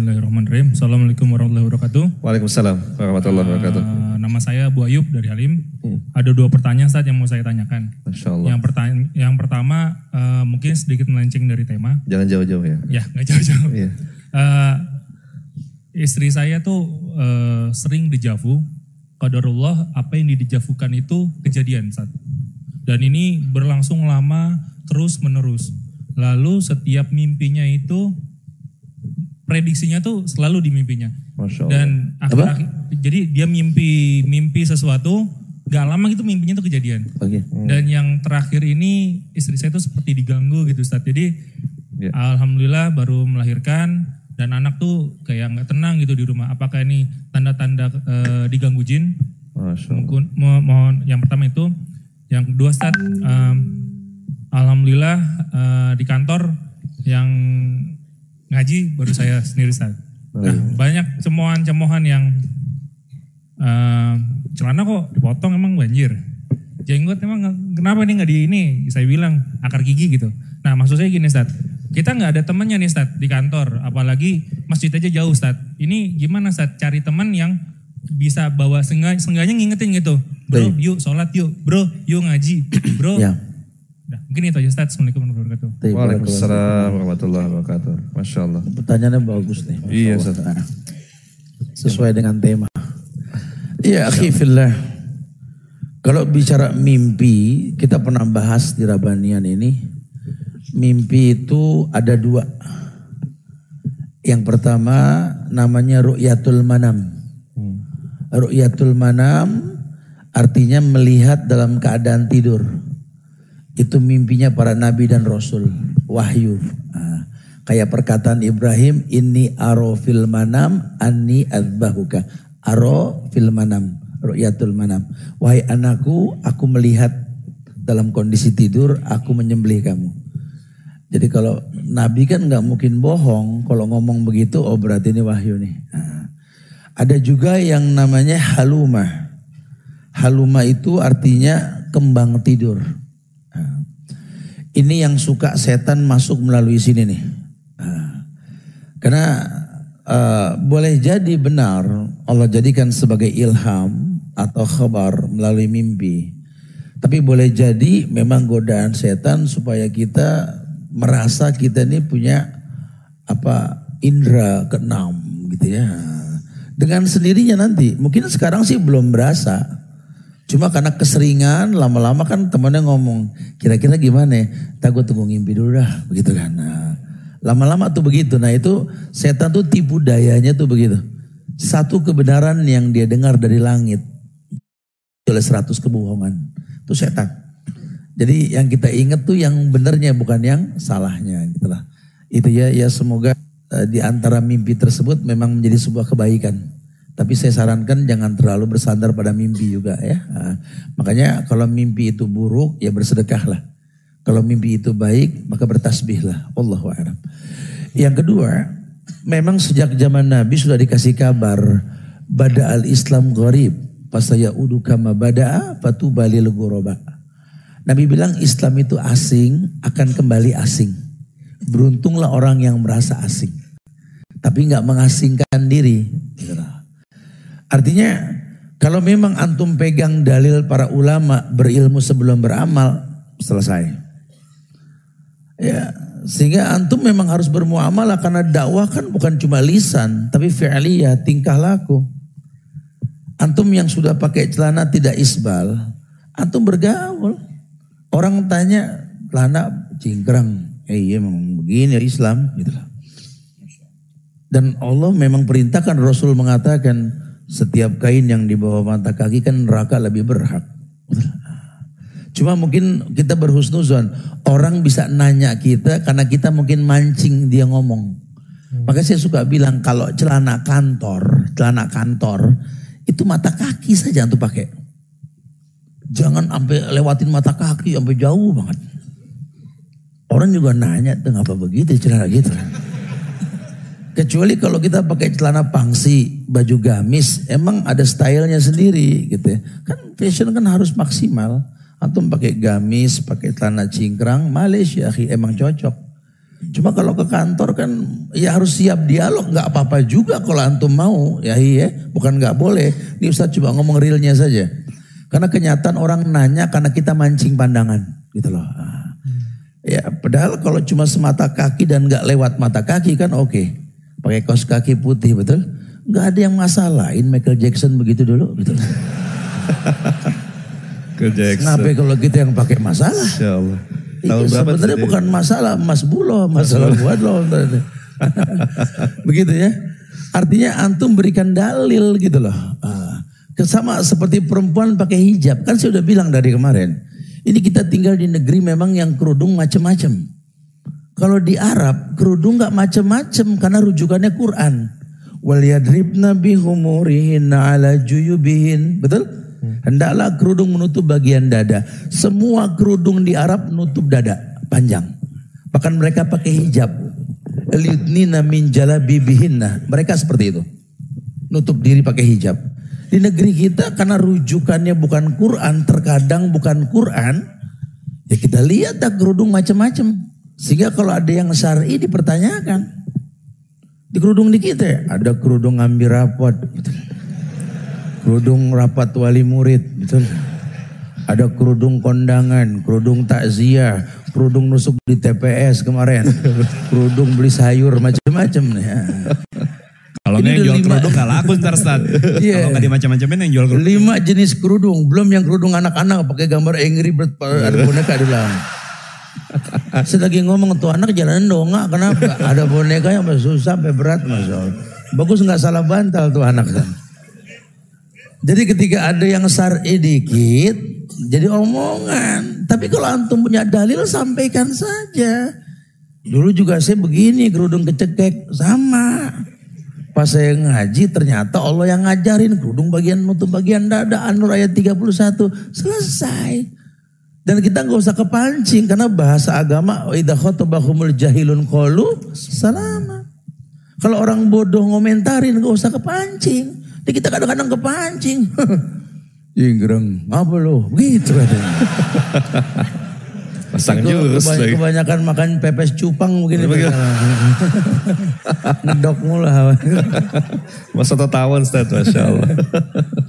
Bismillahirrahmanirrahim. Assalamualaikum warahmatullahi wabarakatuh.
Waalaikumsalam warahmatullahi wabarakatuh. Uh,
nama saya Bu Ayub dari Halim. Hmm. Ada dua pertanyaan saat yang mau saya tanyakan.
Masya Allah.
Yang, pertanya yang pertama uh, mungkin sedikit melenceng dari tema.
Jangan jauh-jauh ya.
Ya nggak jauh-jauh. yeah. uh, istri saya tuh uh, sering dijavu. Qadarullah apa yang dijavukan itu kejadian saat. Dan ini berlangsung lama terus menerus. Lalu setiap mimpinya itu prediksinya tuh selalu di mimpinya.
Masya
Allah. Dan akhir, akhir, jadi dia mimpi mimpi sesuatu, gak lama gitu mimpinya tuh kejadian.
Okay. Hmm.
Dan yang terakhir ini istri saya tuh seperti diganggu gitu Ustaz. Jadi yeah. alhamdulillah baru melahirkan dan anak tuh kayak nggak tenang gitu di rumah. Apakah ini tanda-tanda uh, diganggu jin? Mungkin mo mohon yang pertama itu, yang kedua Ustaz, um, alhamdulillah uh, di kantor yang ngaji baru saya sendiri Ustaz. Nah, banyak cemohan-cemohan yang uh, celana kok dipotong emang banjir. Jenggot emang kenapa nih nggak di ini? Saya bilang akar gigi gitu. Nah maksud saya gini Ustaz, kita nggak ada temannya nih Ustaz di kantor, apalagi masjid aja jauh Ustaz. Ini gimana Ustaz cari teman yang bisa bawa sengganya ngingetin gitu. Bro, yuk sholat yuk. Bro, yuk ngaji. Bro, ya mungkin itu aja Ustaz. Assalamualaikum warahmatullahi wabarakatuh.
Waalaikumsalam warahmatullahi wabarakatuh. Masya Allah.
Pertanyaannya bagus nih.
Iya Ustaz.
Sesuai dengan tema. Iya akhifillah. Kalau bicara mimpi, kita pernah bahas di Rabanian ini. Mimpi itu ada dua. Yang pertama namanya ru'yatul manam. Hmm. Ru'yatul manam artinya melihat dalam keadaan tidur. Itu mimpinya para nabi dan rasul. Wahyu. Nah, kayak perkataan Ibrahim, ini aro fil manam, anni adzbahuka. Aro fil manam. ru'yatul manam. Wahai anakku, aku melihat dalam kondisi tidur, aku menyembelih kamu. Jadi kalau Nabi kan nggak mungkin bohong, kalau ngomong begitu, oh berarti ini wahyu nih. Nah, ada juga yang namanya haluma. Haluma itu artinya kembang tidur. Ini yang suka setan masuk melalui sini nih. Nah, karena uh, boleh jadi benar Allah jadikan sebagai ilham atau khabar melalui mimpi. Tapi boleh jadi memang godaan setan supaya kita merasa kita ini punya apa indera keenam gitu ya. Dengan sendirinya nanti, mungkin sekarang sih belum berasa. Cuma karena keseringan lama-lama kan temannya ngomong, kira-kira gimana ya? Takut tunggu ngimpi dulu dah, begitu kan. Nah, lama-lama tuh begitu. Nah itu setan tuh tipu dayanya tuh begitu. Satu kebenaran yang dia dengar dari langit oleh seratus kebohongan. Itu setan. Jadi yang kita ingat tuh yang benernya bukan yang salahnya gitu lah. Itu ya ya semoga uh, di antara mimpi tersebut memang menjadi sebuah kebaikan. Tapi saya sarankan jangan terlalu bersandar pada mimpi juga ya. Nah, makanya kalau mimpi itu buruk ya bersedekahlah. Kalau mimpi itu baik maka bertasbihlah. Allahu a'lam. Yang kedua, memang sejak zaman Nabi sudah dikasih kabar bada al Islam gharib Pasaya udu kama bada'a balil ghuraba. Nabi bilang Islam itu asing akan kembali asing. Beruntunglah orang yang merasa asing. Tapi nggak mengasingkan diri. Artinya kalau memang antum pegang dalil para ulama berilmu sebelum beramal selesai. Ya, sehingga antum memang harus bermuamalah karena dakwah kan bukan cuma lisan tapi fi'liyah, tingkah laku. Antum yang sudah pakai celana tidak isbal, antum bergaul. Orang tanya, celana cingkrang. Eh iya memang begini Islam gitu. Dan Allah memang perintahkan Rasul mengatakan setiap kain yang di bawah mata kaki kan neraka lebih berhak. Cuma mungkin kita berhusnuzon. Orang bisa nanya kita karena kita mungkin mancing dia ngomong. Maka saya suka bilang kalau celana kantor, celana kantor itu mata kaki saja untuk pakai. Jangan sampai lewatin mata kaki sampai jauh banget. Orang juga nanya, tuh apa begitu celana gitu. Kecuali kalau kita pakai celana pangsi, baju gamis, emang ada stylenya sendiri gitu ya. Kan fashion kan harus maksimal. Antum pakai gamis, pakai celana cingkrang, Malaysia emang cocok. Cuma kalau ke kantor kan ya harus siap dialog, nggak apa-apa juga kalau antum mau, ya iya, bukan nggak boleh. Ini Ustaz coba ngomong realnya saja. Karena kenyataan orang nanya karena kita mancing pandangan, gitu loh. Ah. Ya, padahal kalau cuma semata kaki dan nggak lewat mata kaki kan oke. Okay. Pakai kaos kaki putih betul? Nggak ada yang masalahin Michael Jackson begitu dulu, betul. Kenapa kalau kita yang pakai masalah? Insya Allah. Tahun sebenarnya bukan masalah Mas Bulo, masalah buat lo. Begitu ya. Artinya antum berikan dalil gitu loh. Ah. Sama seperti perempuan pakai hijab. Kan saya udah bilang dari kemarin. Ini kita tinggal di negeri memang yang kerudung macam-macam. Kalau di Arab kerudung nggak macam-macam karena rujukannya Quran. Wal yadribna bihumurihin ala juyubihin. Betul? Hendaklah kerudung menutup bagian dada. Semua kerudung di Arab nutup dada panjang. Bahkan mereka pakai hijab. Lidnina min jalabibihinna. Mereka seperti itu. Nutup diri pakai hijab. Di negeri kita karena rujukannya bukan Quran, terkadang bukan Quran, ya kita lihat dah kerudung macam-macam. Sehingga kalau ada yang syar'i dipertanyakan. Di kerudung di kita ada kerudung ngambil rapot. Kerudung rapat wali murid, betul. Ada kerudung kondangan, kerudung takziah, kerudung nusuk di TPS kemarin, kerudung beli sayur macam-macam nih. Ya.
Kalau yang jual lima, kerudung gak laku ntar Stad. Yeah. Kalau nggak dimacam-macamin yang jual kerudung.
Lima jenis kerudung, belum yang kerudung anak-anak pakai gambar Angry Bird ada boneka di dalam. Sedagi ngomong tuh anak jalan dongak kenapa? Ada boneka yang susah berat masuk. Bagus nggak salah bantal tuh anak kan. Jadi ketika ada yang syar'i dikit, jadi omongan. Tapi kalau antum punya dalil sampaikan saja. Dulu juga saya begini, kerudung kecekek sama. Pas saya ngaji ternyata Allah yang ngajarin kerudung bagian nutup bagian dada An-Nur ayat 31 selesai. Dan kita nggak usah kepancing karena bahasa agama idza jahilun qalu salama. Kalau orang bodoh ngomentarin nggak usah kepancing. Jadi kita kadang-kadang kepancing. Inggreng, apa lo? Gitu katanya.
Pasang
Itu
jurus
kebany-
lagi.
Kebanyakan makan pepes cupang mungkin. Ngedok mula.
Masa tahun Ustaz, Masya Allah.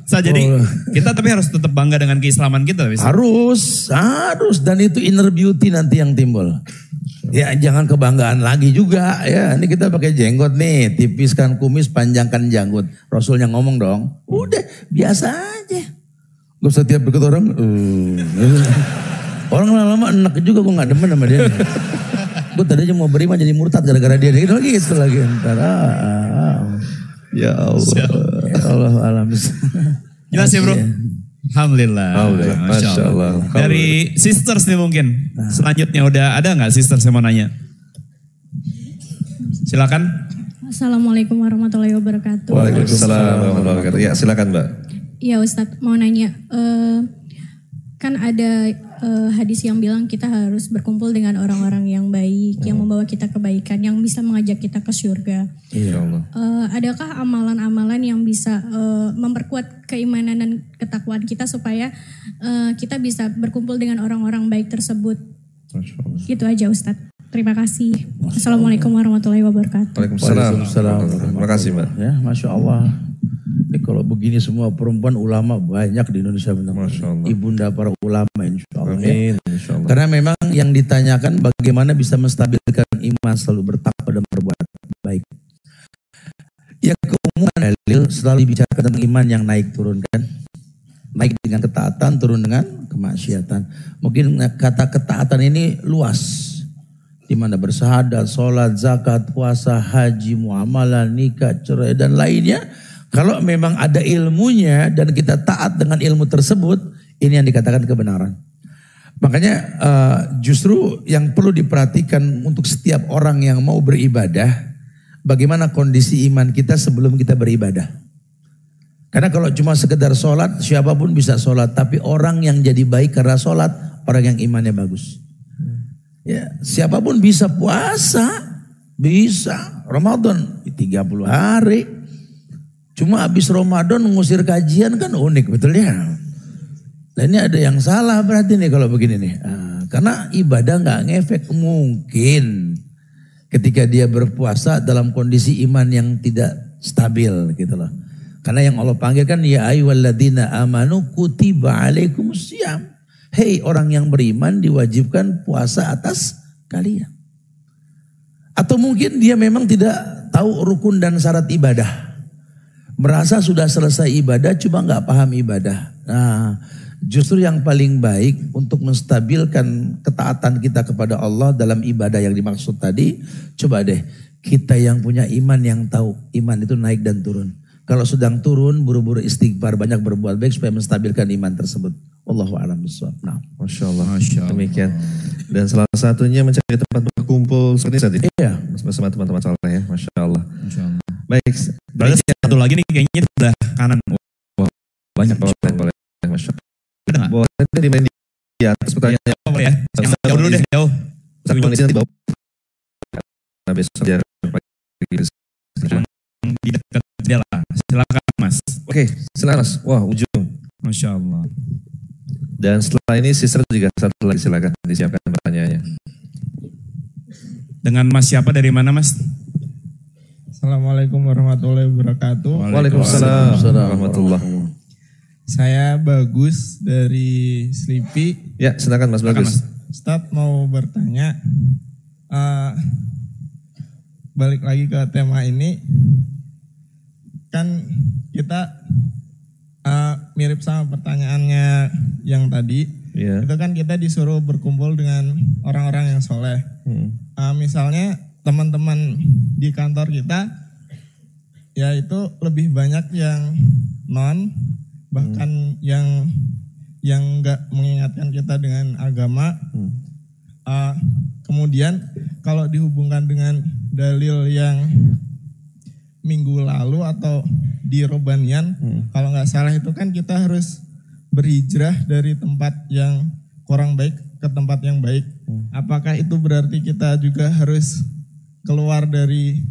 Sa, jadi
Oh.
kita tapi harus tetap bangga dengan keislaman kita. Bisa.
Harus, harus. Dan itu inner beauty nanti yang timbul. Ya jangan kebanggaan lagi juga ya. Ini kita pakai jenggot nih, tipiskan kumis, panjangkan janggut. Rasulnya ngomong dong, udah biasa aja. Gak usah tiap deket orang. "Eh." orang lama-lama enak juga gue gak demen sama dia. gue tadi aja mau beriman jadi murtad gara-gara dia. Gitu lagi, gitu lagi. Ntar, ah, ah.
Ya Allah.
Ya Allah alam.
Jelas ya bro?
Iya.
Alhamdulillah.
Alhamdulillah. Masya Allah.
Dari sisters nih mungkin. Selanjutnya udah ada nggak sisters yang mau nanya? Silakan.
Assalamualaikum warahmatullahi wabarakatuh.
Waalaikumsalam warahmatullahi wabarakatuh. Ya silakan Mbak.
Iya Ustadz mau nanya, eh, kan ada eh, hadis yang bilang kita harus berkumpul dengan orang-orang yang baik, yang membawa kita kebaikan, yang bisa mengajak kita ke surga.
Ya Allah.
Eh, adakah amalan-amalan yang bisa eh, memperkuat keimanan dan ketakwaan kita supaya eh, kita bisa berkumpul dengan orang-orang baik tersebut?
Masya Allah.
Gitu aja Ustadz. Terima kasih. Assalamualaikum warahmatullahi wabarakatuh.
Waalaikumsalam.
Waalaikumsalam.
Terima kasih Mbak.
Ya, masya Allah. Ini kalau begini semua perempuan ulama banyak di Indonesia benar.
Masya Allah.
Ibunda para ulama insya Allah. ya.
Amin. Insya Allah.
Karena memang yang ditanyakan bagaimana bisa menstabilkan iman selalu bertakwa dan berbuat baik. Ya keumuman dalil selalu dibicarakan tentang iman yang naik turun kan. Naik dengan ketaatan, turun dengan kemaksiatan. Mungkin kata ketaatan ini luas. Di mana bersahadat, sholat, zakat, puasa, haji, muamalah, nikah, cerai, dan lainnya. Kalau memang ada ilmunya dan kita taat dengan ilmu tersebut, ini yang dikatakan kebenaran. Makanya eh, justru yang perlu diperhatikan untuk setiap orang yang mau beribadah, bagaimana kondisi iman kita sebelum kita beribadah. Karena kalau cuma sekedar sholat, siapa pun bisa sholat. Tapi orang yang jadi baik karena sholat, orang yang imannya bagus. Ya, siapa pun bisa puasa, bisa. Ramadan 30 hari. Cuma habis Ramadan ngusir kajian kan unik betul ya. Nah ini ada yang salah berarti nih kalau begini nih. Ah, karena ibadah nggak ngefek mungkin ketika dia berpuasa dalam kondisi iman yang tidak stabil gitu loh. Karena yang Allah panggil kan ya ayyuhalladzina amanu kutiba alaikumusiyam. Hei orang yang beriman diwajibkan puasa atas kalian. Atau mungkin dia memang tidak tahu rukun dan syarat ibadah. Merasa sudah selesai ibadah cuma nggak paham ibadah. Nah, justru yang paling baik untuk menstabilkan ketaatan kita kepada Allah dalam ibadah yang dimaksud tadi, coba deh kita yang punya iman yang tahu iman itu naik dan turun. Kalau sedang turun, buru-buru istighfar, banyak berbuat baik supaya menstabilkan iman tersebut. Allahu a'lam bishawab. Nah.
Masya Allah. Demikian. Dan salah satunya mencari tempat berkumpul seperti saat ini.
Iya.
Bersama teman-teman soleh ya. Masya Allah. Baik.
Berarti satu lagi nih kayaknya udah kanan.
Banyak boleh, boleh. Masya Allah.
Ada nggak?
Boleh dimain di atas pertanyaan.
Oh, boleh ya. Yang jauh dulu deh, jauh.
Tapi kondisi nanti bawa. Nah besok biar pagi.
Di dekat. Silakan mas.
Oke, silakan Mas. Wah, ujung.
Masya Allah.
Dan setelah ini sister juga satu lagi silakan disiapkan pertanyaannya.
Dengan mas siapa dari mana mas?
Assalamualaikum warahmatullahi wabarakatuh.
Waalaikumsalam warahmatullahi
Saya Bagus dari Sleepy.
Ya, silakan Mas
Silakan,
Bagus.
Ustadz mau bertanya, eh, balik lagi ke tema ini, kan kita eh, mirip sama pertanyaannya yang tadi.
Iya.
Itu kan kita disuruh berkumpul dengan orang-orang yang soleh.
Hmm.
Eh, misalnya teman-teman di kantor kita, ya itu lebih banyak yang non, bahkan yang yang nggak mengingatkan kita dengan agama. Uh, kemudian kalau dihubungkan dengan dalil yang minggu lalu atau di Robanian hmm. kalau nggak salah itu kan kita harus berhijrah dari tempat yang kurang baik ke tempat yang baik. Hmm. Apakah itu berarti kita juga harus keluar dari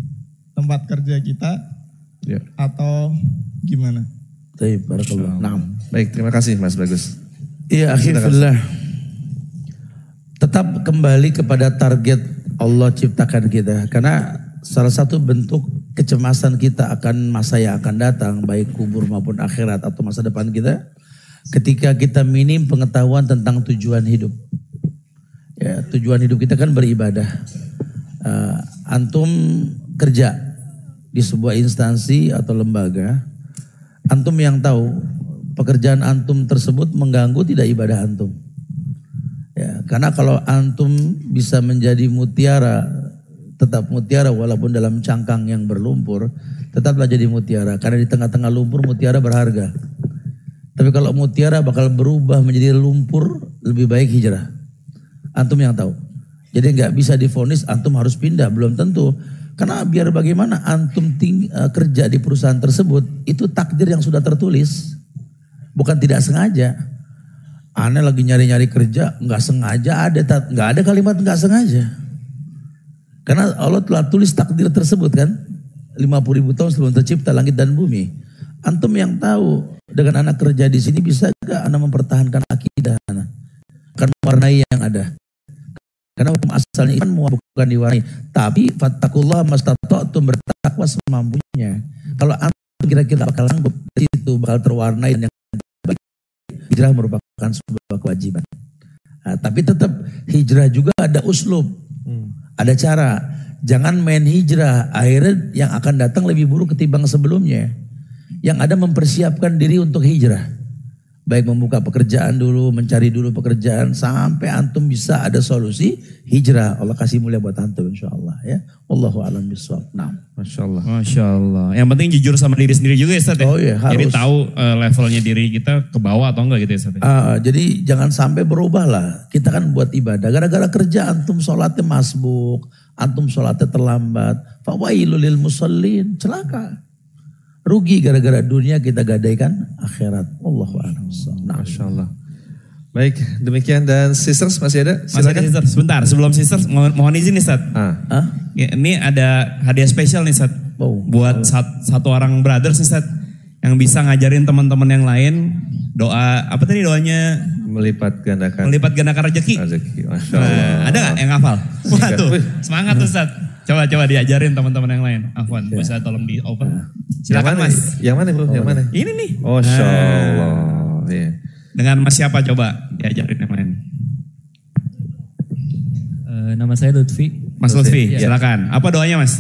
tempat kerja kita ya. atau gimana?
Baik, barakallah. Nah, baik, terima kasih Mas Bagus.
Iya, akhirnya tetap kembali kepada target Allah ciptakan kita karena salah satu bentuk kecemasan kita akan masa yang akan datang, baik kubur maupun akhirat atau masa depan kita, ketika kita minim pengetahuan tentang tujuan hidup. Ya, tujuan hidup kita kan beribadah. Uh, antum kerja di sebuah instansi atau lembaga, antum yang tahu pekerjaan antum tersebut mengganggu tidak ibadah antum. Ya, karena kalau antum bisa menjadi mutiara tetap mutiara walaupun dalam cangkang yang berlumpur, tetaplah jadi mutiara karena di tengah-tengah lumpur mutiara berharga. Tapi kalau mutiara bakal berubah menjadi lumpur, lebih baik hijrah. Antum yang tahu. Jadi nggak bisa difonis antum harus pindah, belum tentu. Karena biar bagaimana antum ting, uh, kerja di perusahaan tersebut, itu takdir yang sudah tertulis. Bukan tidak sengaja. Aneh lagi nyari-nyari kerja, nggak sengaja ada, nggak ada kalimat nggak sengaja. Karena Allah telah tulis takdir tersebut kan. 50 ribu tahun sebelum tercipta langit dan bumi. Antum yang tahu dengan anak kerja di sini bisa gak anak mempertahankan akidah anak? Akan mewarnai yang ada. Karena hukum asalnya iman bukan diwarnai. Tapi fattakullah mastata'tum bertakwa semampunya. Kalau antum kira-kira bakal sanggup itu bakal terwarnai dan yang baik. Hijrah merupakan sebuah kewajiban. Nah, tapi tetap hijrah juga ada uslub. Hmm. Ada cara. Jangan main hijrah. Akhirnya yang akan datang lebih buruk ketimbang sebelumnya. Yang ada mempersiapkan diri untuk hijrah. Baik membuka pekerjaan dulu, mencari dulu pekerjaan. Sampai antum bisa ada solusi hijrah. Allah kasih mulia buat antum insya Allah ya. Allahu alam biswab. Nah.
Masya Allah. Masya Allah. Yang penting jujur sama diri sendiri juga ya Ustaz ya. Oh iya harus. Jadi tahu uh, levelnya diri kita ke bawah atau enggak gitu ya Ustaz ya.
Uh, jadi jangan sampai berubah lah. Kita kan buat ibadah. Gara-gara kerja antum sholatnya masbuk. Antum sholatnya terlambat. Fawailul lil musallin. Celaka. Rugi gara-gara dunia kita gadaikan akhirat. Allahu a'lam.
Nah, Masya Allah. Baik, demikian dan sisters masih ada?
Silakan. Masih ada sisters. Sebentar, sebelum sisters mohon, mohon izin nih Sat. Ah. ah? Ini ada hadiah spesial nih Sat. Oh. Buat sat, satu orang brothers nih Sat. Yang bisa ngajarin teman-teman yang lain doa apa tadi doanya
melipat gandakan
melipat gandakan rezeki. Rezeki. Masya Allah. Nah, ada gak yang hafal? Wah tuh, semangat tuh Sat. Coba coba diajarin teman-teman yang lain. Afwan, ya. bisa tolong di open. Nah.
Silakan yang Mas. Yang mana Bro? Oh, yang mana?
Ini nih.
Oh, Allah.
Iya. Dengan Mas siapa coba diajarin yang lain?
Uh, nama saya Lutfi.
Mas Lutfi, ya. silakan. Apa doanya Mas?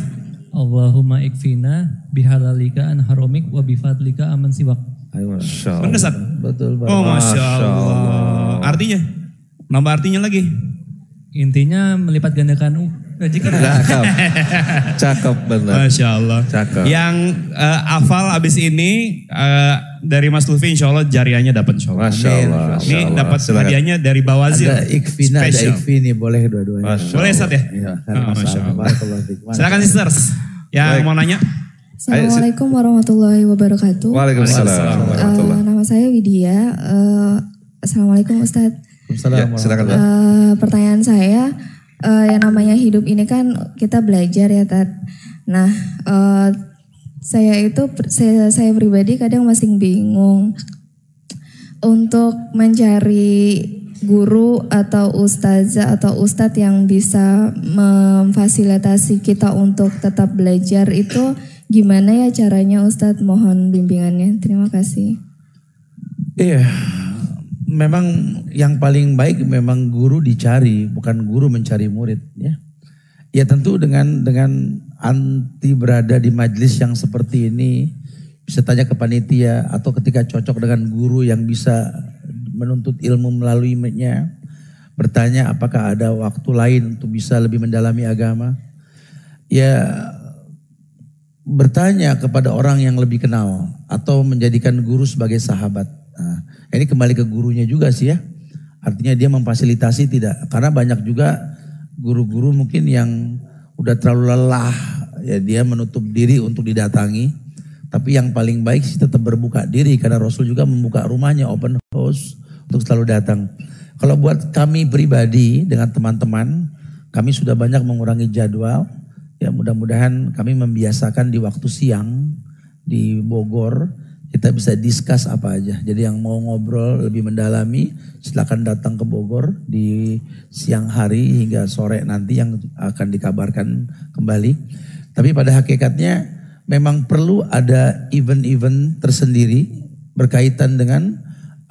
Allahumma ikfina bihalalika an haromik wa bifadlika aman siwak.
Masya Allah. Benar, Betul banget. Oh, Masya Allah. Artinya? Nambah artinya lagi?
Intinya melipat gandakan
Cakep. Cakep benar.
Masya Allah. Cakep. Yang uh, hafal abis ini uh, dari Mas Lufi insya Allah jariahnya dapat insya Allah.
Masya Allah.
Ini dapat hadiahnya dari Bawazir.
Ada Ikvina, ada Ikvini, boleh dua-duanya.
Boleh Sat ya? Iya. Oh, Masya Allah. Silakan sisters. Yang Baik. mau nanya?
Assalamualaikum warahmatullahi wabarakatuh.
Waalaikumsalam warahmatullahi
uh, Nama saya Widya. Uh, Assalamualaikum Ustadz.
Ya, silakan.
Uh, pertanyaan saya, uh, yang namanya hidup ini kan kita belajar ya Tat. Nah, uh, saya itu saya, saya pribadi kadang masih bingung untuk mencari guru atau ustazah atau ustadz yang bisa memfasilitasi kita untuk tetap belajar itu gimana ya caranya Ustadz? Mohon bimbingannya. Terima kasih.
Iya memang yang paling baik memang guru dicari, bukan guru mencari murid ya. Ya tentu dengan dengan anti berada di majlis yang seperti ini bisa tanya ke panitia atau ketika cocok dengan guru yang bisa menuntut ilmu melaluinya bertanya apakah ada waktu lain untuk bisa lebih mendalami agama. Ya bertanya kepada orang yang lebih kenal atau menjadikan guru sebagai sahabat. Nah, ini kembali ke gurunya juga sih ya. Artinya dia memfasilitasi tidak. Karena banyak juga guru-guru mungkin yang udah terlalu lelah ya dia menutup diri untuk didatangi. Tapi yang paling baik sih tetap berbuka diri karena Rasul juga membuka rumahnya open house untuk selalu datang. Kalau buat kami pribadi dengan teman-teman, kami sudah banyak mengurangi jadwal. Ya mudah-mudahan kami membiasakan di waktu siang di Bogor kita bisa diskus apa aja. Jadi yang mau ngobrol lebih mendalami silakan datang ke Bogor di siang hari hingga sore nanti yang akan dikabarkan kembali. Tapi pada hakikatnya memang perlu ada event-event tersendiri berkaitan dengan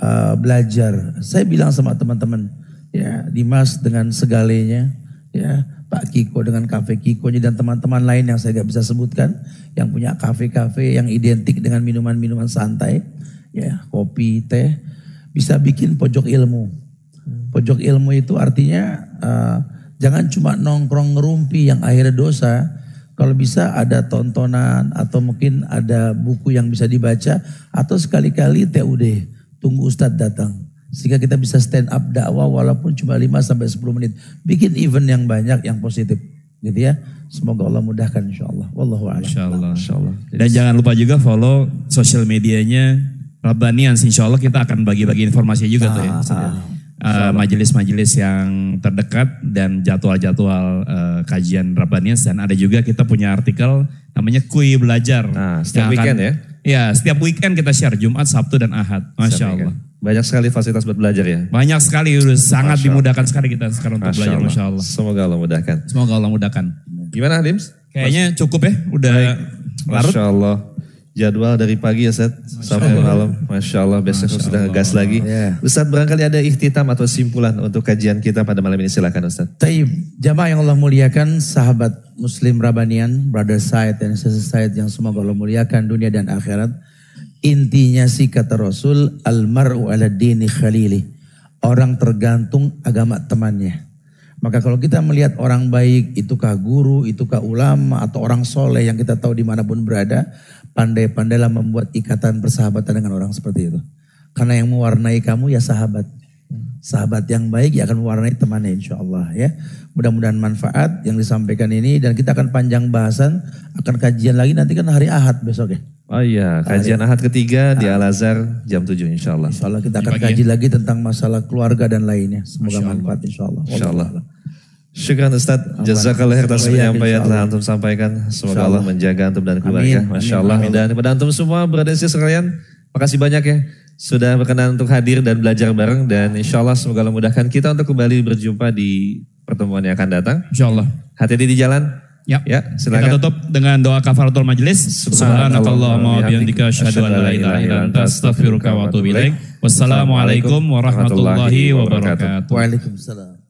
uh, belajar. Saya bilang sama teman-teman, ya Dimas dengan segalanya, ya Pak Kiko dengan kafe Kiko dan teman-teman lain yang saya gak bisa sebutkan yang punya kafe-kafe yang identik dengan minuman-minuman santai ya kopi teh bisa bikin pojok ilmu. Pojok ilmu itu artinya uh, jangan cuma nongkrong ngerumpi yang akhirnya dosa. Kalau bisa ada tontonan atau mungkin ada buku yang bisa dibaca atau sekali-kali TUD tunggu Ustadz datang sehingga kita bisa stand up dakwah walaupun cuma 5 sampai 10 menit. Bikin event yang banyak yang positif. Gitu ya. Semoga Allah mudahkan insya Allah. Wallahu a'lam.
Insya Allah. Insya Allah. Dan jangan lupa juga follow sosial medianya Rabbanian. Insya Allah kita akan bagi-bagi informasi juga ah, tuh ya. Uh, majelis-majelis yang terdekat dan jadwal-jadwal uh, kajian Rabbanian dan ada juga kita punya artikel namanya Kui Belajar.
Nah, setiap weekend ya?
Ya, setiap weekend kita share Jumat, Sabtu dan Ahad. Masya Allah.
Banyak sekali fasilitas buat belajar ya.
Banyak sekali, udah sangat dimudahkan sekali kita sekarang untuk Masya belajar, Allah. Masya Allah.
Semoga Allah mudahkan.
Semoga Allah mudahkan.
Gimana Dims?
Kayaknya cukup ya, udah Baik.
larut. Masya Allah. Jadwal dari pagi ya Ustaz sampai malam. Masya Allah besok Masya sudah gas lagi. Yeah. Ustaz barangkali ada ikhtitam atau simpulan untuk kajian kita pada malam ini silakan Ustaz.
Taib, jamaah yang Allah muliakan, sahabat muslim Rabanian, brother Said dan sister Said yang semoga Allah muliakan dunia dan akhirat. Intinya sih kata Rasul, almaru ala dini khalili. Orang tergantung agama temannya. Maka kalau kita melihat orang baik, itukah guru, itukah ulama, atau orang soleh yang kita tahu di mana pun berada, pandai-pandailah membuat ikatan persahabatan dengan orang seperti itu. Karena yang mewarnai kamu ya sahabat. Sahabat yang baik ya akan mewarnai temannya insya Allah ya. Mudah-mudahan manfaat yang disampaikan ini dan kita akan panjang bahasan, akan kajian lagi nanti kan hari Ahad besok ya.
Oh iya, kajian Ahad ketiga di Al Azhar jam 7 insya Allah.
Insya Allah kita akan kaji lagi tentang masalah keluarga dan lainnya. Semoga manfaat insya Allah.
Insya Allah. Syukran Ustaz, jazakallah atas penyampaian telah antum sampaikan. Semoga Allah menjaga antum dan keluarga. Masya Allah. Dan kepada antum semua berada di sekalian, makasih banyak ya sudah berkenan untuk hadir dan belajar bareng dan insya Allah semoga Allah mudahkan kita untuk kembali berjumpa di pertemuan yang akan datang.
Insya Allah.
Hati-hati di jalan.
Ya, ya silakan. Kita tutup dengan doa kafaratul majlis. Subhanakallahumma wa bihamdika asyhadu an la ilaha illa anta astaghfiruka wa atubu ilaik. Wassalamualaikum warahmatullahi wabarakatuh.
Waalaikumsalam.